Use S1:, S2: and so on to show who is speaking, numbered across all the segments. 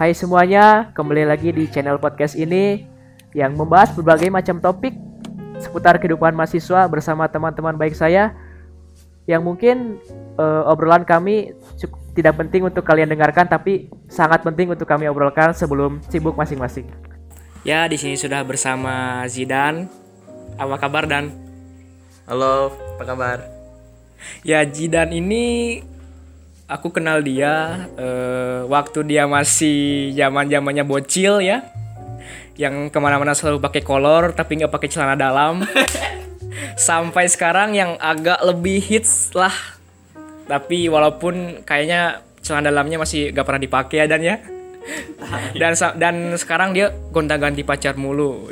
S1: Hai semuanya, kembali lagi di channel podcast ini yang membahas berbagai macam topik seputar kehidupan mahasiswa bersama teman-teman baik saya yang mungkin uh, obrolan kami cukup tidak penting untuk kalian dengarkan tapi sangat penting untuk kami obrolkan sebelum sibuk masing-masing.
S2: Ya, di sini sudah bersama Zidan. Apa kabar Dan?
S3: Halo, apa kabar?
S2: Ya, Zidan ini aku kenal dia uh, waktu dia masih zaman zamannya bocil ya. Yang ke mana-mana selalu pakai kolor tapi nggak pakai celana dalam. Sampai sekarang yang agak lebih hits lah. Tapi walaupun kayaknya celana dalamnya masih gak pernah dipakai ya dan ya. Dan dan sekarang dia gonta-ganti pacar mulu.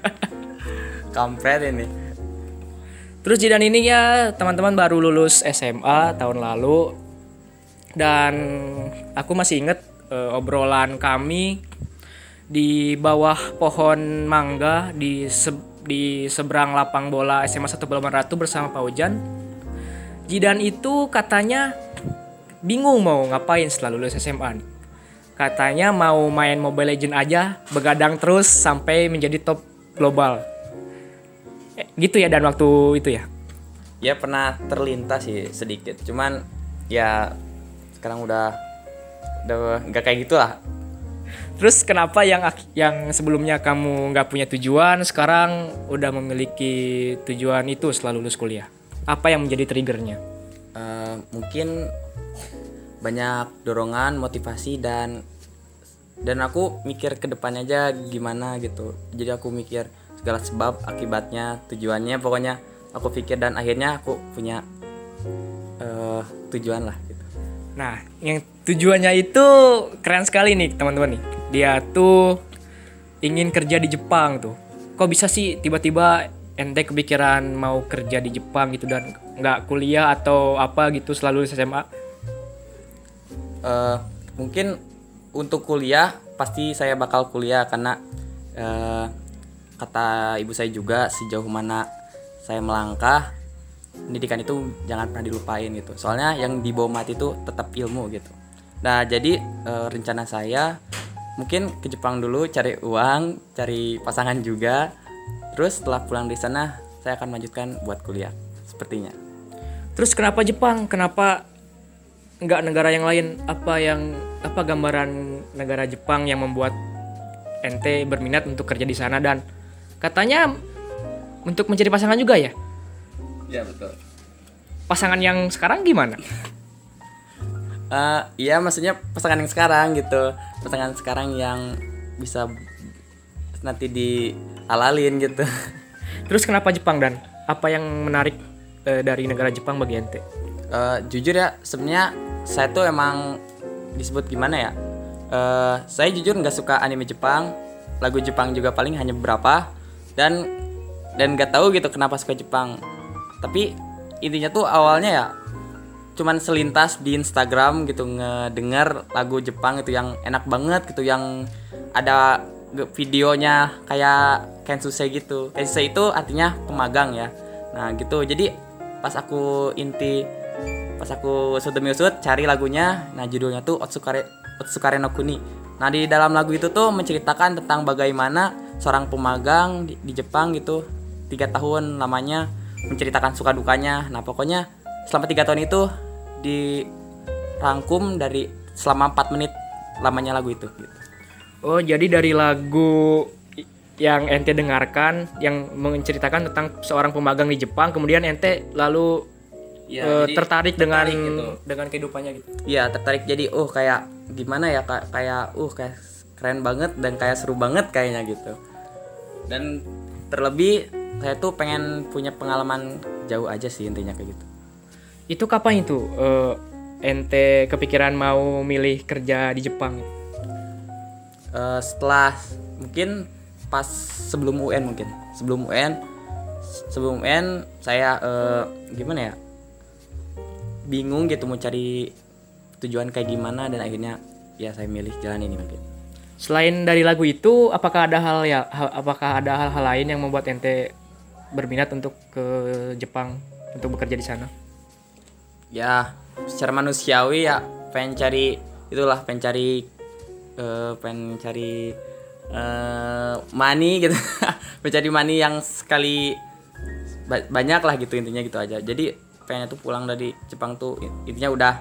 S3: Kampret ini.
S2: Terus Jidan ini ya teman-teman baru lulus SMA tahun lalu dan aku masih inget uh, obrolan kami di bawah pohon mangga di se di seberang lapang bola SMA 1 Balaban Ratu bersama Pak Ujan. Jidan itu katanya bingung mau ngapain setelah lulus SMA. Katanya mau main Mobile Legend aja, begadang terus sampai menjadi top global. Eh, gitu ya dan waktu itu ya.
S3: Ya pernah terlintas sih sedikit, cuman ya sekarang udah udah nggak kayak gitulah
S2: terus kenapa yang yang sebelumnya kamu nggak punya tujuan sekarang udah memiliki tujuan itu setelah lulus kuliah? Apa yang menjadi triggernya?
S3: Uh, mungkin banyak dorongan motivasi dan dan aku mikir ke depannya aja gimana gitu. Jadi aku mikir segala sebab akibatnya tujuannya pokoknya aku pikir dan akhirnya aku punya uh, tujuan lah
S2: Nah, yang tujuannya itu keren sekali nih teman-teman nih. Dia tuh ingin kerja di Jepang tuh. Kok bisa sih tiba-tiba ente kepikiran mau kerja di Jepang gitu dan nggak kuliah atau apa gitu selalu SMA?
S3: Uh, mungkin untuk kuliah pasti saya bakal kuliah karena uh, kata ibu saya juga sejauh mana saya melangkah pendidikan itu jangan pernah dilupain gitu. Soalnya yang dibawa mati itu tetap ilmu gitu. Nah jadi e, rencana saya mungkin ke Jepang dulu cari uang cari pasangan juga. Terus setelah pulang di sana saya akan melanjutkan buat kuliah sepertinya.
S2: Terus kenapa Jepang? Kenapa nggak negara yang lain? Apa yang apa gambaran negara Jepang yang membuat ente berminat untuk kerja di sana? Dan katanya untuk mencari pasangan juga ya
S3: Iya betul.
S2: Pasangan yang sekarang gimana?
S3: uh, iya maksudnya pasangan yang sekarang gitu. Pasangan sekarang yang bisa nanti dialalin gitu.
S2: Terus kenapa Jepang dan apa yang menarik uh, dari negara Jepang bagi ente?
S3: Uh, jujur ya sebenarnya saya tuh emang disebut gimana ya? Uh, saya jujur nggak suka anime Jepang, lagu Jepang juga paling hanya beberapa dan dan nggak tahu gitu kenapa suka Jepang tapi intinya tuh awalnya ya cuman selintas di Instagram gitu ngedengar lagu Jepang itu yang enak banget gitu yang ada videonya kayak Kensuse gitu. Kensuse itu artinya pemagang ya. Nah gitu. Jadi pas aku inti pas aku sudemi usut cari lagunya nah judulnya tuh Otsukare Otsukare no Kuni. Nah di dalam lagu itu tuh menceritakan tentang bagaimana seorang pemagang di, di Jepang gitu tiga tahun lamanya menceritakan suka dukanya nah pokoknya selama tiga tahun itu dirangkum dari selama 4 menit lamanya lagu itu gitu.
S2: oh jadi dari lagu yang ente dengarkan yang menceritakan tentang seorang pemagang di Jepang kemudian ente lalu ya, uh, tertarik, tertarik dengan gitu. dengan kehidupannya gitu
S3: iya tertarik jadi oh kayak gimana ya kayak kayak uh kayak keren banget dan kayak seru banget kayaknya gitu dan terlebih saya tuh pengen punya pengalaman jauh aja sih intinya kayak gitu.
S2: Itu kapan itu uh, ente kepikiran mau milih kerja di Jepang?
S3: Uh, setelah mungkin pas sebelum UN mungkin. Sebelum UN sebelum UN saya uh, gimana ya bingung gitu mau cari tujuan kayak gimana dan akhirnya ya saya milih jalan ini mungkin
S2: selain dari lagu itu apakah ada hal ya apakah ada hal-hal lain yang membuat ente berminat untuk ke Jepang untuk bekerja di sana?
S3: Ya, secara manusiawi ya pengen cari itulah pengen cari eh, pengen cari eh money gitu. Mencari money yang sekali ba- banyak lah gitu intinya gitu aja. Jadi pengennya tuh pulang dari Jepang tuh intinya udah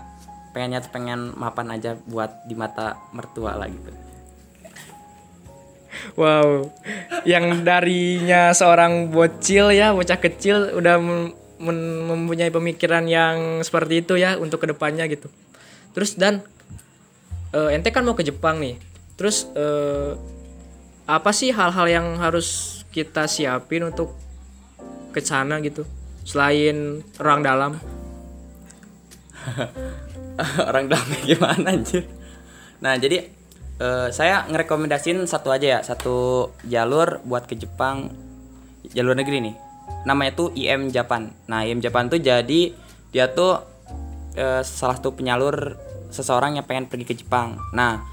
S3: pengennya tuh pengen mapan aja buat di mata mertua lah gitu
S2: Wow, yang darinya seorang bocil ya, bocah kecil udah mempunyai pemikiran yang seperti itu ya untuk ke depannya gitu. Terus dan eh, ente kan mau ke Jepang nih. Terus eh, apa sih hal-hal yang harus kita siapin untuk ke sana gitu? Selain orang dalam.
S3: orang dalam gimana anjir nah jadi eh, saya ngerekomendasin satu aja ya satu jalur buat ke Jepang jalur negeri nih. Namanya tuh IM Japan. Nah IM Japan tuh jadi dia tuh eh, salah satu penyalur seseorang yang pengen pergi ke Jepang. Nah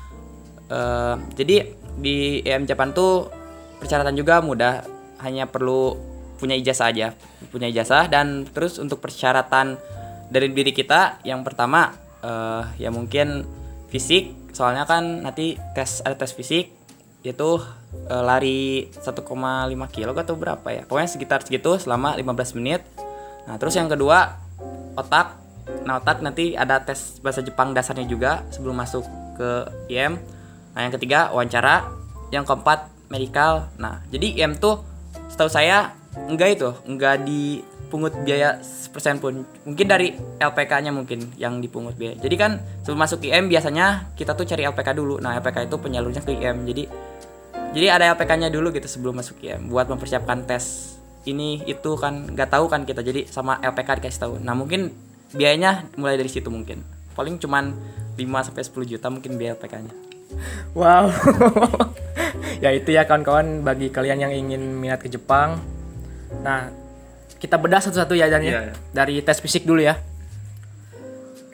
S3: eh, jadi di IM Japan tuh persyaratan juga mudah. Hanya perlu punya ijazah aja. Punya ijazah dan terus untuk persyaratan dari diri kita yang pertama eh, ya mungkin fisik soalnya kan nanti tes ada tes fisik itu eh, lari 1,5 kilo atau berapa ya? Pokoknya sekitar segitu selama 15 menit. Nah terus yang kedua otak. Nah otak nanti ada tes bahasa Jepang dasarnya juga sebelum masuk ke IM nah yang ketiga wawancara. Yang keempat medical. Nah jadi IM tuh setahu saya enggak itu enggak dipungut biaya persen pun. Mungkin dari LPK-nya mungkin yang dipungut biaya. Jadi kan sebelum masuk IM biasanya kita tuh cari LPK dulu. Nah LPK itu penyalurnya ke IM jadi jadi ada LPK-nya dulu gitu sebelum masuk IM buat mempersiapkan tes. Ini itu kan nggak tahu kan kita. Jadi sama LPK dikasih tahu. Nah mungkin biayanya mulai dari situ mungkin. Paling cuman 5 sampai 10 juta mungkin biaya LPK-nya
S2: Wow. ya itu ya kawan-kawan. Bagi kalian yang ingin minat ke Jepang. Nah, kita bedah satu-satu ya Dan ya.
S3: Iya, iya.
S2: Dari tes fisik dulu ya.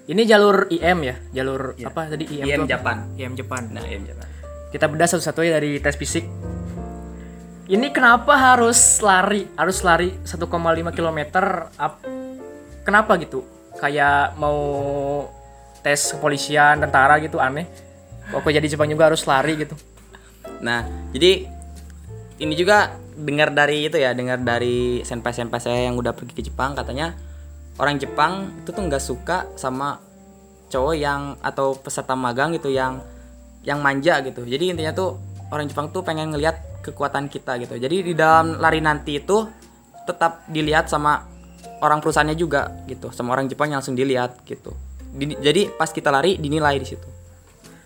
S2: Ini jalur IM ya, jalur apa tadi IM,
S3: IM? Japan.
S2: IM Jepang.
S3: nah IM Japan
S2: Kita bedah satu-satu ya dari tes fisik. Ini kenapa harus lari? Harus lari 1,5 km up. Kenapa gitu? Kayak mau tes kepolisian, tentara gitu aneh. Kok jadi Jepang juga harus lari gitu.
S3: Nah, jadi ini juga dengar dari itu ya, dengar dari senpai-senpai saya yang udah pergi ke Jepang katanya orang Jepang itu tuh nggak suka sama cowok yang atau peserta magang gitu yang yang manja gitu. Jadi intinya tuh orang Jepang tuh pengen ngelihat kekuatan kita gitu. Jadi di dalam lari nanti itu tetap dilihat sama orang perusahaannya juga gitu, sama orang Jepang yang langsung dilihat gitu. Di- jadi pas kita lari dinilai di situ.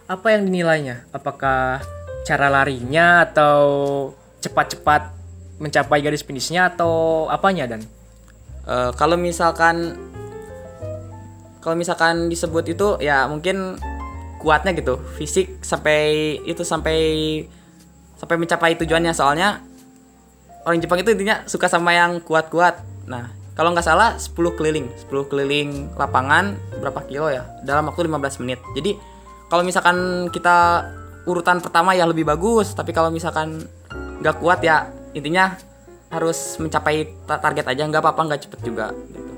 S2: apa yang dinilainya? Apakah cara larinya atau cepat-cepat mencapai garis finishnya atau apanya dan?
S3: Eh, kalau misalkan kalau misalkan disebut itu ya mungkin kuatnya gitu fisik sampai itu sampai sampai mencapai tujuannya. Soalnya orang Jepang itu intinya suka sama yang kuat-kuat. Nah kalau nggak salah 10 keliling 10 keliling lapangan berapa kilo ya dalam waktu 15 menit. Jadi kalau misalkan kita urutan pertama ya lebih bagus tapi kalau misalkan nggak kuat ya intinya harus mencapai ta- target aja nggak apa-apa nggak cepet juga gitu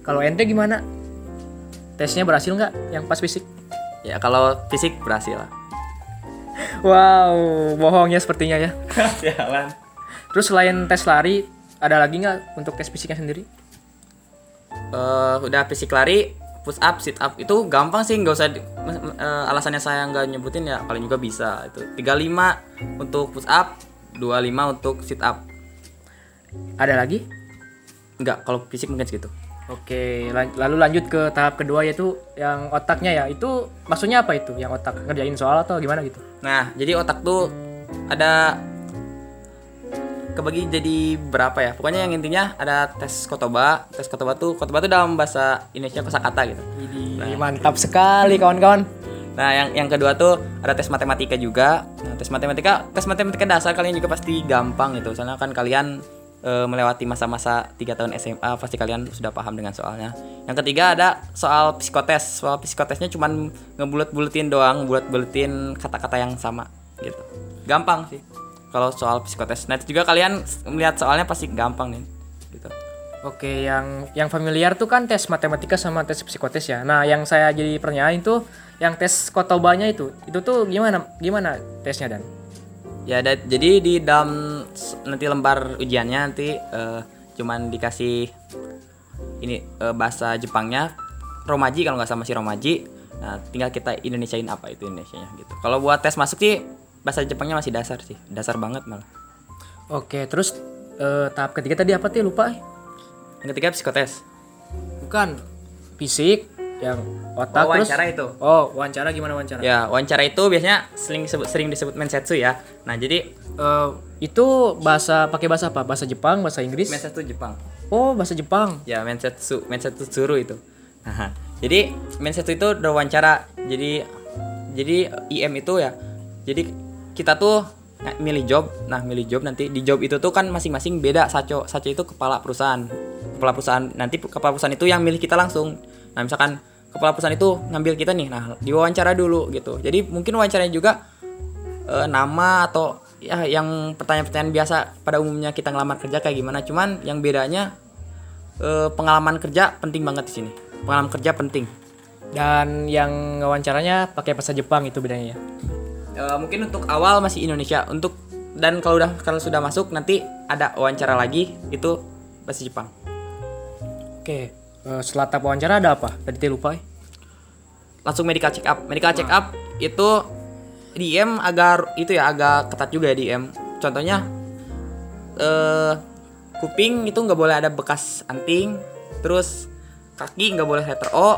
S2: Kalau ente gimana? Tesnya berhasil nggak yang pas fisik?
S3: ya kalau fisik berhasil lah
S2: Wow, bohong ya sepertinya ya.
S3: jalan
S2: Terus selain tes lari, ada lagi nggak untuk tes fisiknya sendiri?
S3: Eh, udah fisik lari push up sit up itu gampang sih nggak usah di- eh, alasannya saya nggak nyebutin ya kalian juga bisa itu 35 untuk push up 25 untuk sit up
S2: Ada lagi?
S3: nggak kalau fisik mungkin segitu
S2: Oke, lan- lalu lanjut ke tahap kedua yaitu yang otaknya ya. Itu maksudnya apa itu? Yang otak ngerjain soal atau gimana gitu?
S3: Nah, jadi otak tuh ada kebagi jadi berapa ya? Pokoknya yang intinya ada tes kotoba. Tes kotoba tuh kotoba tuh dalam bahasa Indonesia kosakata gitu.
S2: Widih, mantap sekali kawan-kawan.
S3: Nah, yang yang kedua tuh ada tes matematika juga. Nah, tes matematika, tes matematika dasar kalian juga pasti gampang gitu. Soalnya kan kalian eh, melewati masa-masa 3 tahun SMA, pasti kalian sudah paham dengan soalnya. Yang ketiga ada soal psikotes. Soal psikotesnya cuman ngebulet-buletin doang, bulet-buletin kata-kata yang sama gitu. Gampang sih. Kalau soal psikotes. Nah, itu juga kalian melihat soalnya pasti gampang nih. Gitu.
S2: Oke, yang yang familiar tuh kan tes matematika sama tes psikotes ya. Nah, yang saya jadi pertanyaan itu yang tes kotobanya itu. Itu tuh gimana gimana tesnya dan?
S3: Ya, da- jadi di dalam nanti lembar ujiannya nanti eh, cuman dikasih ini eh, bahasa Jepangnya Romaji kalau nggak sama si Romaji. Nah, tinggal kita Indonesiain apa itu Indonesianya gitu. Kalau buat tes masuk sih bahasa Jepangnya masih dasar sih, dasar banget malah.
S2: Oke, terus eh, tahap ketiga tadi apa tuh lupa?
S3: Yang ketiga psikotes.
S2: Bukan fisik yang otak
S3: Oh,
S2: terus
S3: wawancara itu.
S2: Oh, wawancara gimana wawancara?
S3: Ya, wawancara itu biasanya sering disebut, sering disebut mensetsu ya. Nah, jadi
S2: Eh, itu bahasa pakai bahasa apa? Bahasa Jepang, bahasa Inggris?
S3: mensetsu Jepang.
S2: Oh, bahasa Jepang.
S3: Ya, mensetsu, mensetsu tsuru itu. Nah, jadi mensetsu itu udah wawancara. Jadi jadi IM itu ya. Jadi kita tuh nggak milih job. Nah, milih job nanti di job itu tuh kan masing-masing beda. Saco, saco itu kepala perusahaan. Kepala perusahaan nanti kepala perusahaan itu yang milih kita langsung. Nah, misalkan kepala perusahaan itu ngambil kita nih. Nah, diwawancara dulu gitu. Jadi mungkin wawancaranya juga eh, nama atau ya yang pertanyaan-pertanyaan biasa pada umumnya kita ngelamar kerja kayak gimana cuman yang bedanya eh, pengalaman kerja penting banget di sini pengalaman kerja penting
S2: Dan yang wawancaranya pakai bahasa Jepang itu bedanya ya.
S3: Eh, mungkin untuk awal masih Indonesia untuk dan kalau udah kalau sudah masuk nanti ada wawancara lagi itu bahasa Jepang
S2: Oke, eh, setelah tahap wawancara ada apa? Tadi saya lupa eh.
S3: langsung medical check up medical check up itu di IM agak itu ya agak ketat juga ya di IM contohnya eh kuping itu nggak boleh ada bekas anting terus kaki nggak boleh letter O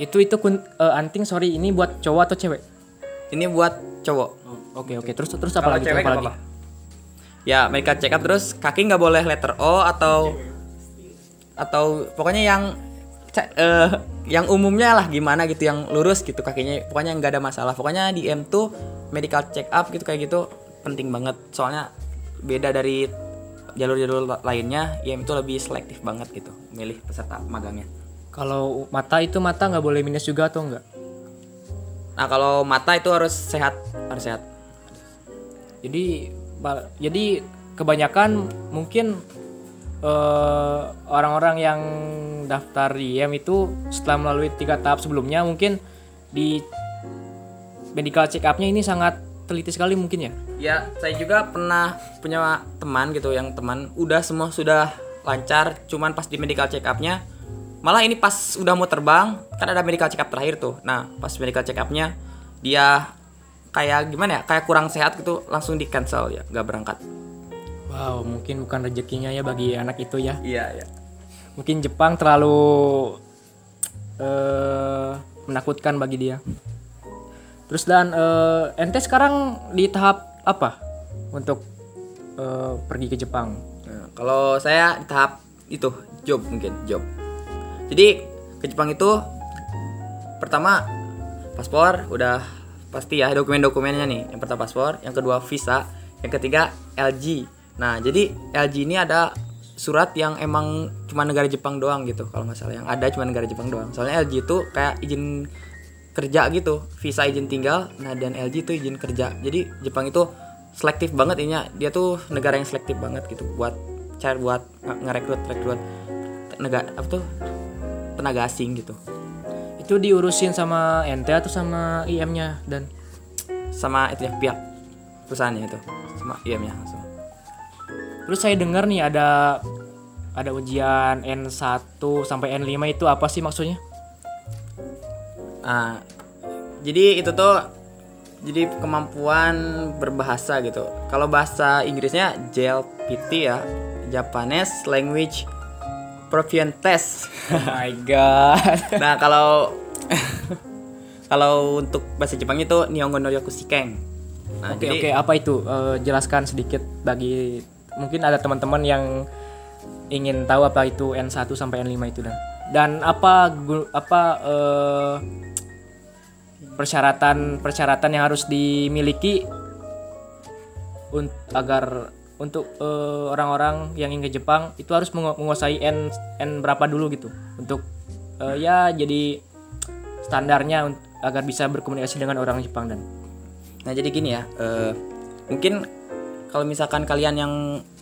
S2: Itu itu kun, eh, anting sorry ini buat cowok atau cewek?
S3: ini buat cowok
S2: Oke oke terus terus apa
S3: Kalau
S2: lagi?
S3: cewek
S2: Apa lagi?
S3: ya medical check up terus kaki nggak boleh letter O atau atau pokoknya yang eh, yang umumnya lah gimana gitu yang lurus gitu kakinya. Pokoknya nggak ada masalah. Pokoknya di M tuh medical check up gitu kayak gitu penting banget. Soalnya beda dari jalur-jalur la- lainnya IM itu lebih selektif banget gitu milih peserta magangnya.
S2: Kalau mata itu mata nggak boleh minus juga atau enggak?
S3: nah kalau mata itu harus sehat harus sehat.
S2: Jadi jadi kebanyakan mungkin eh, orang-orang yang daftar di IM itu setelah melalui tiga tahap sebelumnya mungkin di medical check up-nya ini sangat teliti sekali mungkin ya.
S3: Ya, saya juga pernah punya teman gitu yang teman udah semua sudah lancar, cuman pas di medical check up-nya malah ini pas udah mau terbang, kan ada medical check up terakhir tuh. Nah, pas medical check up-nya dia kayak gimana ya? Kayak kurang sehat gitu, langsung di cancel ya, nggak berangkat.
S2: Wow, mungkin bukan rezekinya ya bagi anak itu ya.
S3: Iya, iya.
S2: Mungkin Jepang terlalu eh menakutkan bagi dia. Terus dan eh, ente sekarang di tahap apa untuk eh, pergi ke Jepang?
S3: Nah, kalau saya di tahap itu job mungkin job. Jadi ke Jepang itu pertama paspor udah pasti ya dokumen-dokumennya nih. Yang pertama paspor, yang kedua visa, yang ketiga LG. Nah jadi LG ini ada surat yang emang cuma negara Jepang doang gitu kalau nggak salah yang ada cuma negara Jepang doang. Soalnya LG itu kayak izin kerja gitu, visa izin tinggal. Nah dan LG itu izin kerja. Jadi Jepang itu selektif banget ininya. Dia tuh negara yang selektif banget gitu buat cari buat nge- ngerekrut rekrut tenaga apa tuh tenaga asing gitu
S2: Itu diurusin sama ente atau sama IM-nya dan
S3: sama itu ya pihak perusahaannya itu sama IM nya langsung
S2: terus saya dengar nih ada ada ujian N1 sampai N5 itu apa sih maksudnya?
S3: Nah, jadi itu tuh jadi kemampuan berbahasa gitu. Kalau bahasa Inggrisnya JLPT ya, Japanese Language Proficient Test.
S2: Oh my god.
S3: nah, kalau kalau untuk bahasa Jepangnya itu Nihongo no Yokushikeng. Nah,
S2: Oke
S3: jadi
S2: oke apa itu? Eh, jelaskan sedikit bagi mungkin ada teman-teman yang ingin tahu apa itu N1 sampai N5 itu dan. Dan apa apa eh, persyaratan yang harus dimiliki un- agar untuk eh, orang-orang yang ingin ke Jepang itu harus mengu- menguasai N N berapa dulu gitu. Untuk eh, ya jadi standarnya agar bisa berkomunikasi dengan orang Jepang dan.
S3: Nah jadi gini ya, eh, mungkin kalau misalkan kalian yang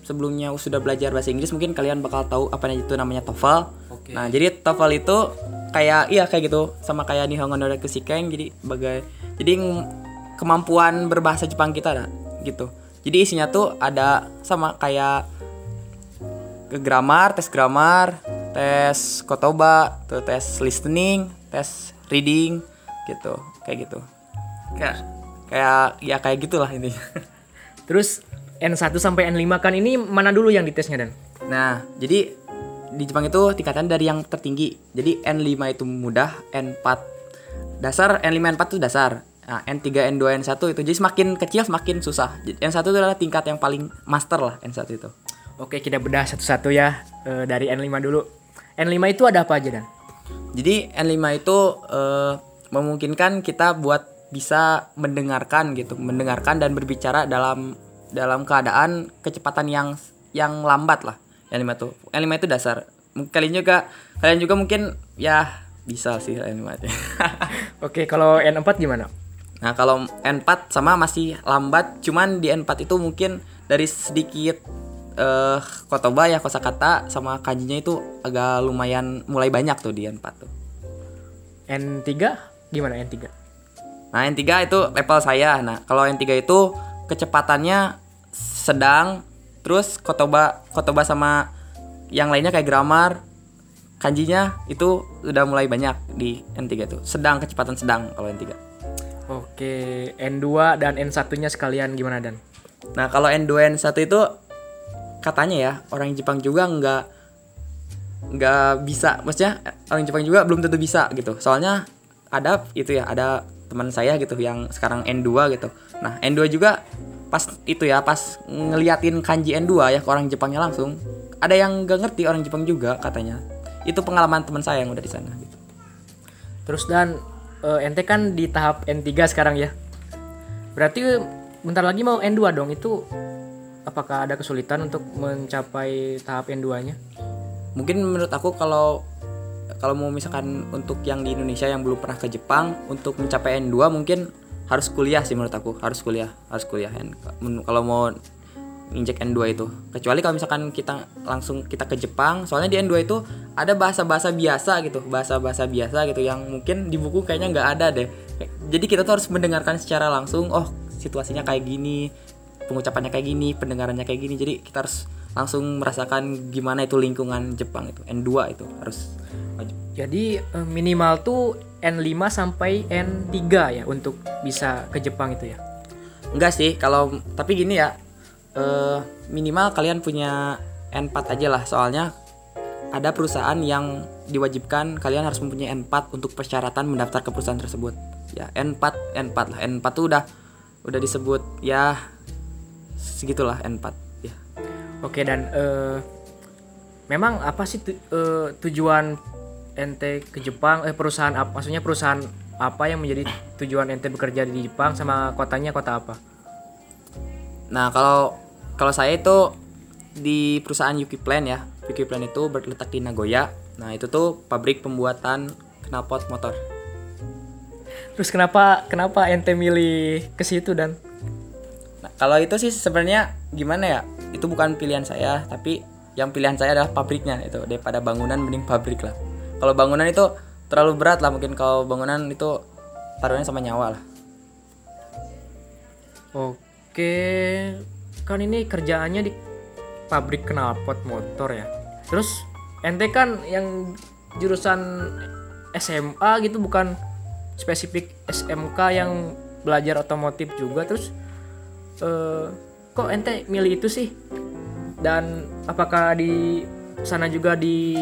S3: sebelumnya sudah belajar bahasa Inggris mungkin kalian bakal tahu apa itu namanya TOEFL.
S2: Oke.
S3: Nah, jadi TOEFL itu kayak iya kayak gitu sama kayak Nihongo no Rakushikeng jadi bagai jadi kemampuan berbahasa Jepang kita ada gitu. Jadi isinya tuh ada sama kayak ke grammar, tes grammar, tes kotoba, tuh tes listening, tes reading gitu. Kayak gitu. Kayak kayak ya kayak gitulah intinya.
S2: Terus N1 sampai N5 kan ini mana dulu yang ditesnya dan?
S3: Nah, jadi di Jepang itu tingkatan dari yang tertinggi. Jadi N5 itu mudah, N4 dasar, N5 N4 itu dasar. Nah, N3, N2, N1 itu jadi semakin kecil semakin susah. Jadi N1 itu adalah tingkat yang paling master lah N1 itu.
S2: Oke kita bedah satu-satu ya Eh, dari N5 dulu. N5 itu ada apa aja dan?
S3: Jadi N5 itu eh, memungkinkan kita buat bisa mendengarkan gitu, mendengarkan dan berbicara dalam dalam keadaan kecepatan yang yang lambat lah. N5 tuh. N5 itu dasar. Mungkin Kalian juga kalian juga mungkin ya bisa sih N5 itu.
S2: Oke kalau N4 gimana?
S3: Nah, kalau N4 sama masih lambat, cuman di N4 itu mungkin dari sedikit eh kotoba ya kosakata sama kanjinya itu agak lumayan mulai banyak tuh di N4 tuh.
S2: N3 gimana N3?
S3: Nah, N3 itu level saya. Nah, kalau N3 itu kecepatannya sedang, terus kotoba kotoba sama yang lainnya kayak grammar, kanjinya itu udah mulai banyak di N3 itu. Sedang kecepatan sedang kalau N3.
S2: Oke N2 dan N1-nya sekalian gimana dan?
S3: Nah, kalau N2 N1 itu katanya ya, orang Jepang juga nggak nggak bisa. Maksudnya orang Jepang juga belum tentu bisa gitu. Soalnya ada itu ya, ada teman saya gitu yang sekarang N2 gitu. Nah, N2 juga pas itu ya, pas ngeliatin kanji N2 ya ke orang Jepangnya langsung, ada yang nggak ngerti orang Jepang juga katanya. Itu pengalaman teman saya yang udah di sana gitu.
S2: Terus dan eh, ente kan di tahap N3 sekarang ya. Berarti bentar lagi mau N2 dong. Itu apakah ada kesulitan untuk mencapai tahap N2-nya?
S3: mungkin menurut aku kalau kalau mau misalkan untuk yang di Indonesia yang belum pernah ke Jepang untuk mencapai N2 mungkin harus kuliah sih menurut aku. Harus kuliah. Harus kuliah. N- kalau mau injek N2 itu. Kecuali kalau misalkan kita langsung kita ke Jepang. Soalnya di N2 itu ada bahasa-bahasa biasa gitu. Bahasa-bahasa biasa gitu yang mungkin di buku kayaknya nggak ada deh. Jadi kita tuh harus mendengarkan secara langsung oh situasinya kayak gini pengucapannya kayak gini pendengarannya kayak gini. Jadi kita harus langsung merasakan gimana itu lingkungan Jepang itu N2 itu harus wajib.
S2: Jadi eh, minimal tuh N5 sampai N3 ya untuk bisa ke Jepang itu ya.
S3: enggak sih kalau tapi gini ya eh, minimal kalian punya N4 aja lah soalnya ada perusahaan yang diwajibkan kalian harus mempunyai N4 untuk persyaratan mendaftar ke perusahaan tersebut ya N4 N4 lah N4 tuh udah udah disebut ya segitulah N4 ya
S2: Oke dan eh, memang apa sih tu- eh, tujuan ente ke Jepang? Eh perusahaan apa? Maksudnya perusahaan apa yang menjadi tujuan ente bekerja di Jepang sama kotanya kota apa?
S3: Nah, kalau kalau saya itu di perusahaan Yuki Plan ya. Yuki Plan itu berletak di Nagoya. Nah, itu tuh pabrik pembuatan knalpot motor.
S2: Terus kenapa kenapa ente milih ke situ dan?
S3: Nah, kalau itu sih sebenarnya gimana ya? Itu bukan pilihan saya, tapi yang pilihan saya adalah pabriknya itu. Daripada bangunan mending pabrik lah. Kalau bangunan itu terlalu berat lah mungkin kalau bangunan itu taruhannya sama nyawa lah.
S2: Oke, kan ini kerjaannya di pabrik knalpot motor ya. Terus ente kan yang jurusan SMA gitu bukan spesifik SMK yang belajar otomotif juga terus eh, kok ente milih itu sih? Dan apakah di sana juga di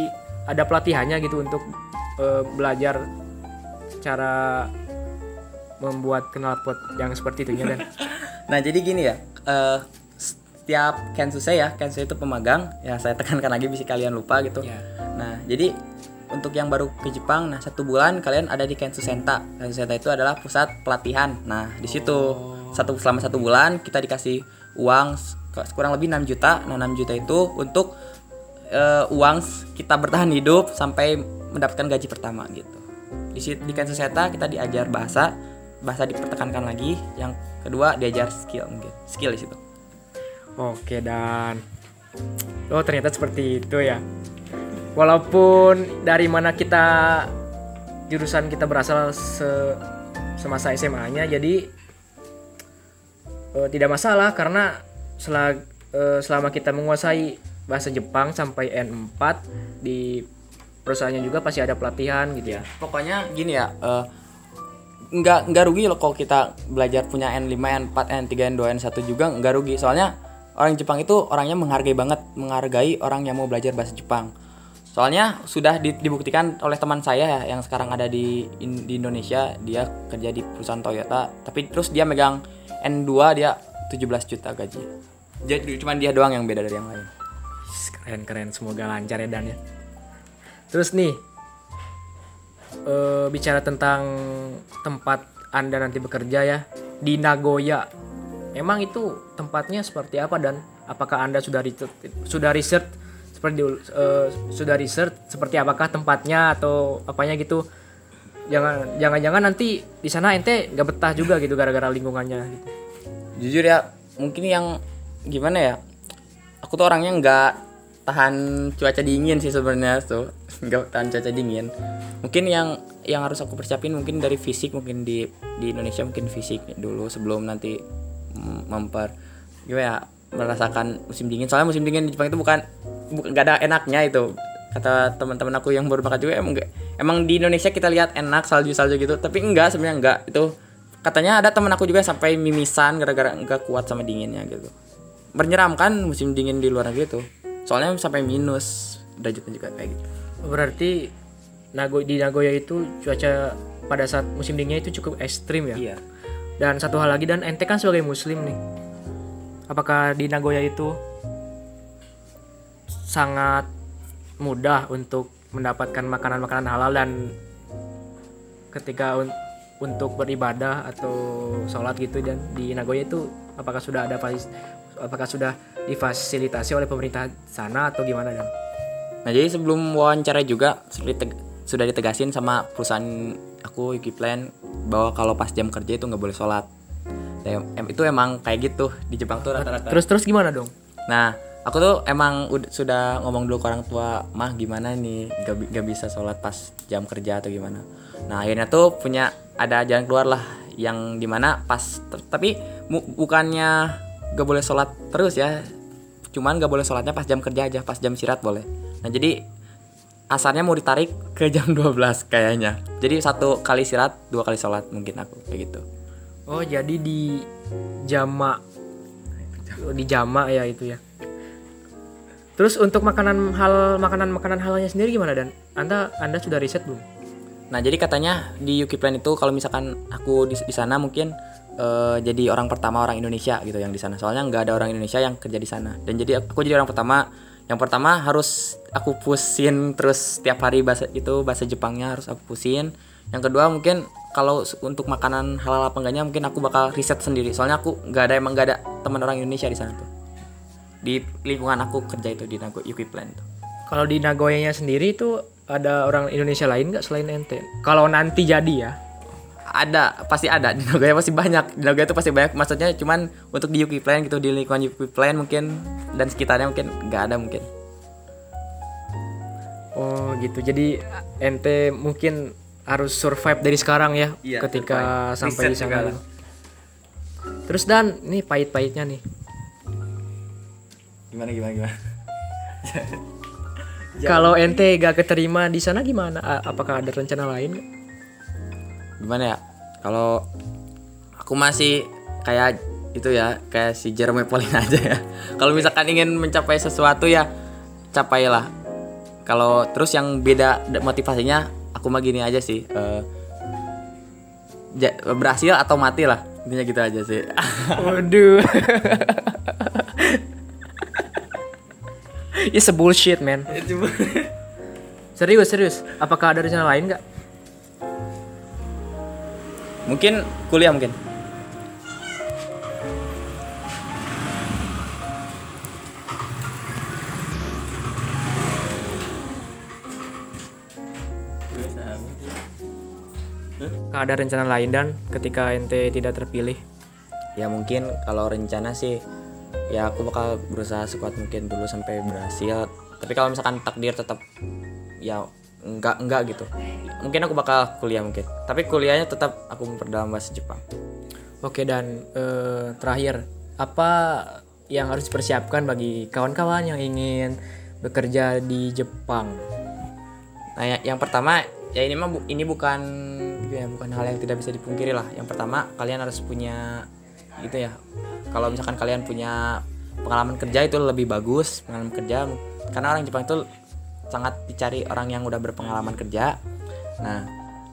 S2: ada pelatihannya gitu untuk eh, belajar cara membuat knalpot yang seperti itu dan
S3: Nah jadi gini ya, eh, setiap Kensu saya, Kensu itu pemagang, ya saya tekankan lagi bisa kalian lupa gitu.
S2: Ya.
S3: Nah jadi untuk yang baru ke Jepang, nah satu bulan kalian ada di Kensu Senta. Kensu Senta itu adalah pusat pelatihan. Nah di situ satu selama satu bulan kita dikasih uang kurang lebih 6 juta. Nah 6 juta itu untuk eh, uang kita bertahan hidup sampai mendapatkan gaji pertama gitu. Di di Senta kita diajar bahasa, bahasa dipertekankan lagi. Yang kedua diajar skill mungkin, skill di situ.
S2: Oke dan Oh ternyata seperti itu ya. Walaupun dari mana kita jurusan kita berasal se semasa SMA-nya, jadi eh, tidak masalah karena selag- eh, selama kita menguasai bahasa Jepang sampai N4 di perusahaannya juga pasti ada pelatihan gitu ya.
S3: pokoknya gini ya eh, nggak nggak rugi loh kalau kita belajar punya N5 N4 N3 N2 N1 juga nggak rugi. Soalnya orang Jepang itu orangnya menghargai banget menghargai orang yang mau belajar bahasa Jepang. Soalnya sudah di- dibuktikan oleh teman saya ya yang sekarang ada di di Indonesia. Dia kerja di perusahaan Toyota tapi terus dia megang N2 dia 17 juta gaji jadi cuman dia doang yang beda dari yang lain
S2: Keren keren semoga lancar ya Dan ya. Terus nih eh, bicara tentang tempat anda nanti bekerja ya di Nagoya. Emang itu tempatnya seperti apa dan apakah anda sudah riset, sudah riset seperti eh, sudah riset seperti apakah tempatnya atau apanya gitu? Jangan jangan-jangan nanti di sana ente nggak betah juga gitu gara-gara lingkungannya gitu.
S3: jujur ya mungkin yang gimana ya aku tuh orangnya nggak tahan cuaca dingin sih sebenarnya tuh nggak tahan cuaca dingin. Mungkin yang yang harus aku persiapin mungkin dari fisik mungkin di di Indonesia mungkin fisik dulu sebelum nanti memper gimana ya merasakan musim dingin. Soalnya musim dingin di Jepang itu bukan bukan nggak ada enaknya itu kata teman-teman aku yang baru berangkat juga emang nggak- emang di Indonesia kita lihat enak salju salju gitu tapi enggak sebenarnya enggak. Itu katanya ada teman aku juga sampai mimisan gara-gara enggak kuat sama dinginnya gitu. Menyeramkan musim dingin di luar negeri itu. Soalnya sampai minus derajatnya juga kayak gitu.
S2: Berarti Nago di Nagoya itu cuaca pada saat musim dinginnya itu cukup ekstrim ya.
S3: iya.
S2: Dan satu hal lagi dan ente kan sebagai muslim nih. Apakah di Nagoya itu sangat mudah untuk mendapatkan makanan-makanan halal dan ketika un- untuk beribadah atau sholat gitu dan di Nagoya itu apakah sudah ada apakah sudah difasilitasi oleh pemerintah sana atau gimana dan?
S3: Nah jadi sebelum wawancara juga sudah diteg- sudah ditegasin sama perusahaan aku Yuki Plan bahwa kalau pas jam kerja itu nggak boleh sholat. Em- itu emang kayak gitu di Jepang tuh rata-rata.
S2: Terus terus gimana dong?
S3: Nah aku tuh emang ud- sudah ngomong dulu ke orang tua mah gimana nih gak, gak bisa sholat pas jam kerja atau gimana. Nah akhirnya tuh punya ada jalan keluar lah yang di mana pas tapi bukannya gak boleh sholat terus ya cuman gak boleh sholatnya pas jam kerja aja pas jam istirahat boleh nah jadi asarnya mau ditarik ke jam 12 kayaknya jadi satu kali istirahat dua kali sholat mungkin aku kayak gitu
S2: Oh jadi di jama di jama ya itu ya. Terus untuk makanan hal makanan makanan halalnya sendiri gimana dan anda anda sudah riset belum?
S3: Nah jadi katanya di Yuki Plan itu kalau misalkan aku di, di sana mungkin eh, jadi orang pertama orang Indonesia gitu yang di sana. Soalnya nggak ada orang Indonesia yang kerja di sana. Dan jadi aku jadi orang pertama. Yang pertama harus aku pusin terus tiap hari bahasa itu bahasa Jepangnya harus aku pusin. Yang kedua mungkin kalau untuk makanan halal apa enggaknya mungkin aku bakal riset sendiri. Soalnya aku nggak ada emang nggak ada teman orang Indonesia di sana tuh. Di lingkungan aku kerja itu di Nago Yuki Plan tuh.
S2: Kalau di Nagoya-nya sendiri itu ada orang Indonesia lain nggak selain ente? Kalau nanti jadi ya.
S3: ada pasti ada di Nagoya pasti banyak di Nagoya itu pasti banyak maksudnya cuman untuk di Yuki Plan gitu di lingkungan Yuki Plan mungkin dan sekitarnya mungkin nggak ada mungkin
S2: Oh gitu. Jadi ente mungkin harus survive dari sekarang ya
S3: Iya,
S2: ketika
S3: survive.
S2: sampai
S3: Riset
S2: di sana. Terus dan nih pahit-pahitnya nih.
S3: Gimana gimana gimana
S2: Kalau ente gak keterima di sana gimana? A- Apakah ada rencana lain?
S3: gimana ya kalau aku masih kayak itu ya kayak si Jerome Pauline aja ya kalau misalkan ingin mencapai sesuatu ya capailah kalau terus yang beda da- motivasinya aku mah gini aja sih ja- berhasil atau mati lah intinya gitu aja sih
S2: Waduh. It's a bullshit, man. Serius, serius. Apakah ada rencana lain nggak?
S3: mungkin kuliah mungkin
S2: Apakah ada rencana lain dan ketika ente tidak terpilih?
S3: ya mungkin kalau rencana sih ya aku bakal berusaha sekuat mungkin dulu sampai berhasil tapi kalau misalkan takdir tetap ya enggak enggak gitu mungkin aku bakal kuliah mungkin tapi kuliahnya tetap aku memperdalam bahasa Jepang
S2: Oke dan eh, terakhir apa yang harus dipersiapkan bagi kawan-kawan yang ingin bekerja di Jepang?
S3: Nah, ya- yang pertama ya ini mah bu- ini bukan ya bukan hal yang tidak bisa dipungkiri lah. Yang pertama kalian harus punya gitu ya. Kalau misalkan kalian punya pengalaman kerja itu lebih bagus pengalaman kerja. Karena orang Jepang itu sangat dicari orang yang udah berpengalaman kerja. Nah,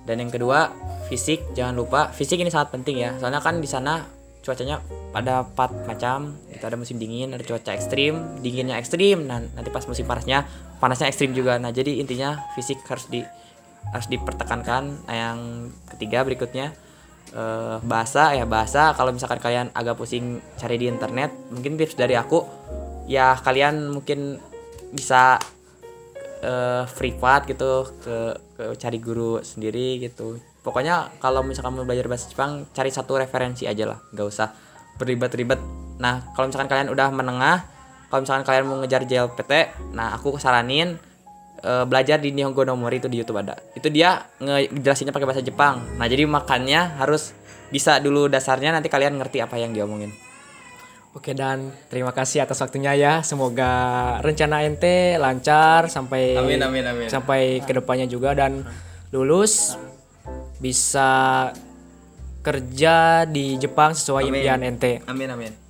S3: dan yang kedua fisik. Jangan lupa fisik ini sangat penting ya. Soalnya kan di sana cuacanya pada empat macam. Itu ada musim dingin ada cuaca ekstrim. Dinginnya ekstrim. Nah nanti pas musim panasnya panasnya ekstrim juga. Nah jadi intinya fisik harus di harus dipertekankan. Nah yang ketiga berikutnya eh, bahasa ya bahasa. Kalau misalkan kalian agak pusing cari di internet mungkin tips dari aku ya kalian mungkin bisa eh privat gitu ke, ke cari guru sendiri gitu. Pokoknya kalau misalkan mau belajar bahasa Jepang cari satu referensi aja lah nggak usah berlibat-ribet nah kalau misalkan kalian udah menengah kalau misalkan kalian mau ngejar JLPT nah aku saranin eh, belajar di Nihongo no Mori itu di YouTube ada itu dia ngejelasinnya pakai bahasa Jepang nah jadi makannya harus bisa dulu dasarnya nanti kalian ngerti apa yang diomongin
S2: Oke dan terima kasih atas waktunya ya. Semoga rencana ente lancar sampai
S3: Amin, amin, amin.
S2: sampai ke depannya juga dan lulus bisa kerja di Jepang sesuai
S3: Amin.
S2: impian ente.
S3: amin amin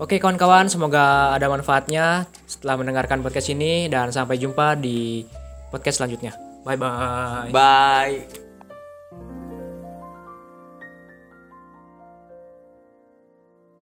S2: Oke kawan-kawan, semoga ada manfaatnya setelah mendengarkan podcast ini dan sampai jumpa di podcast selanjutnya. Bye bye.
S3: bye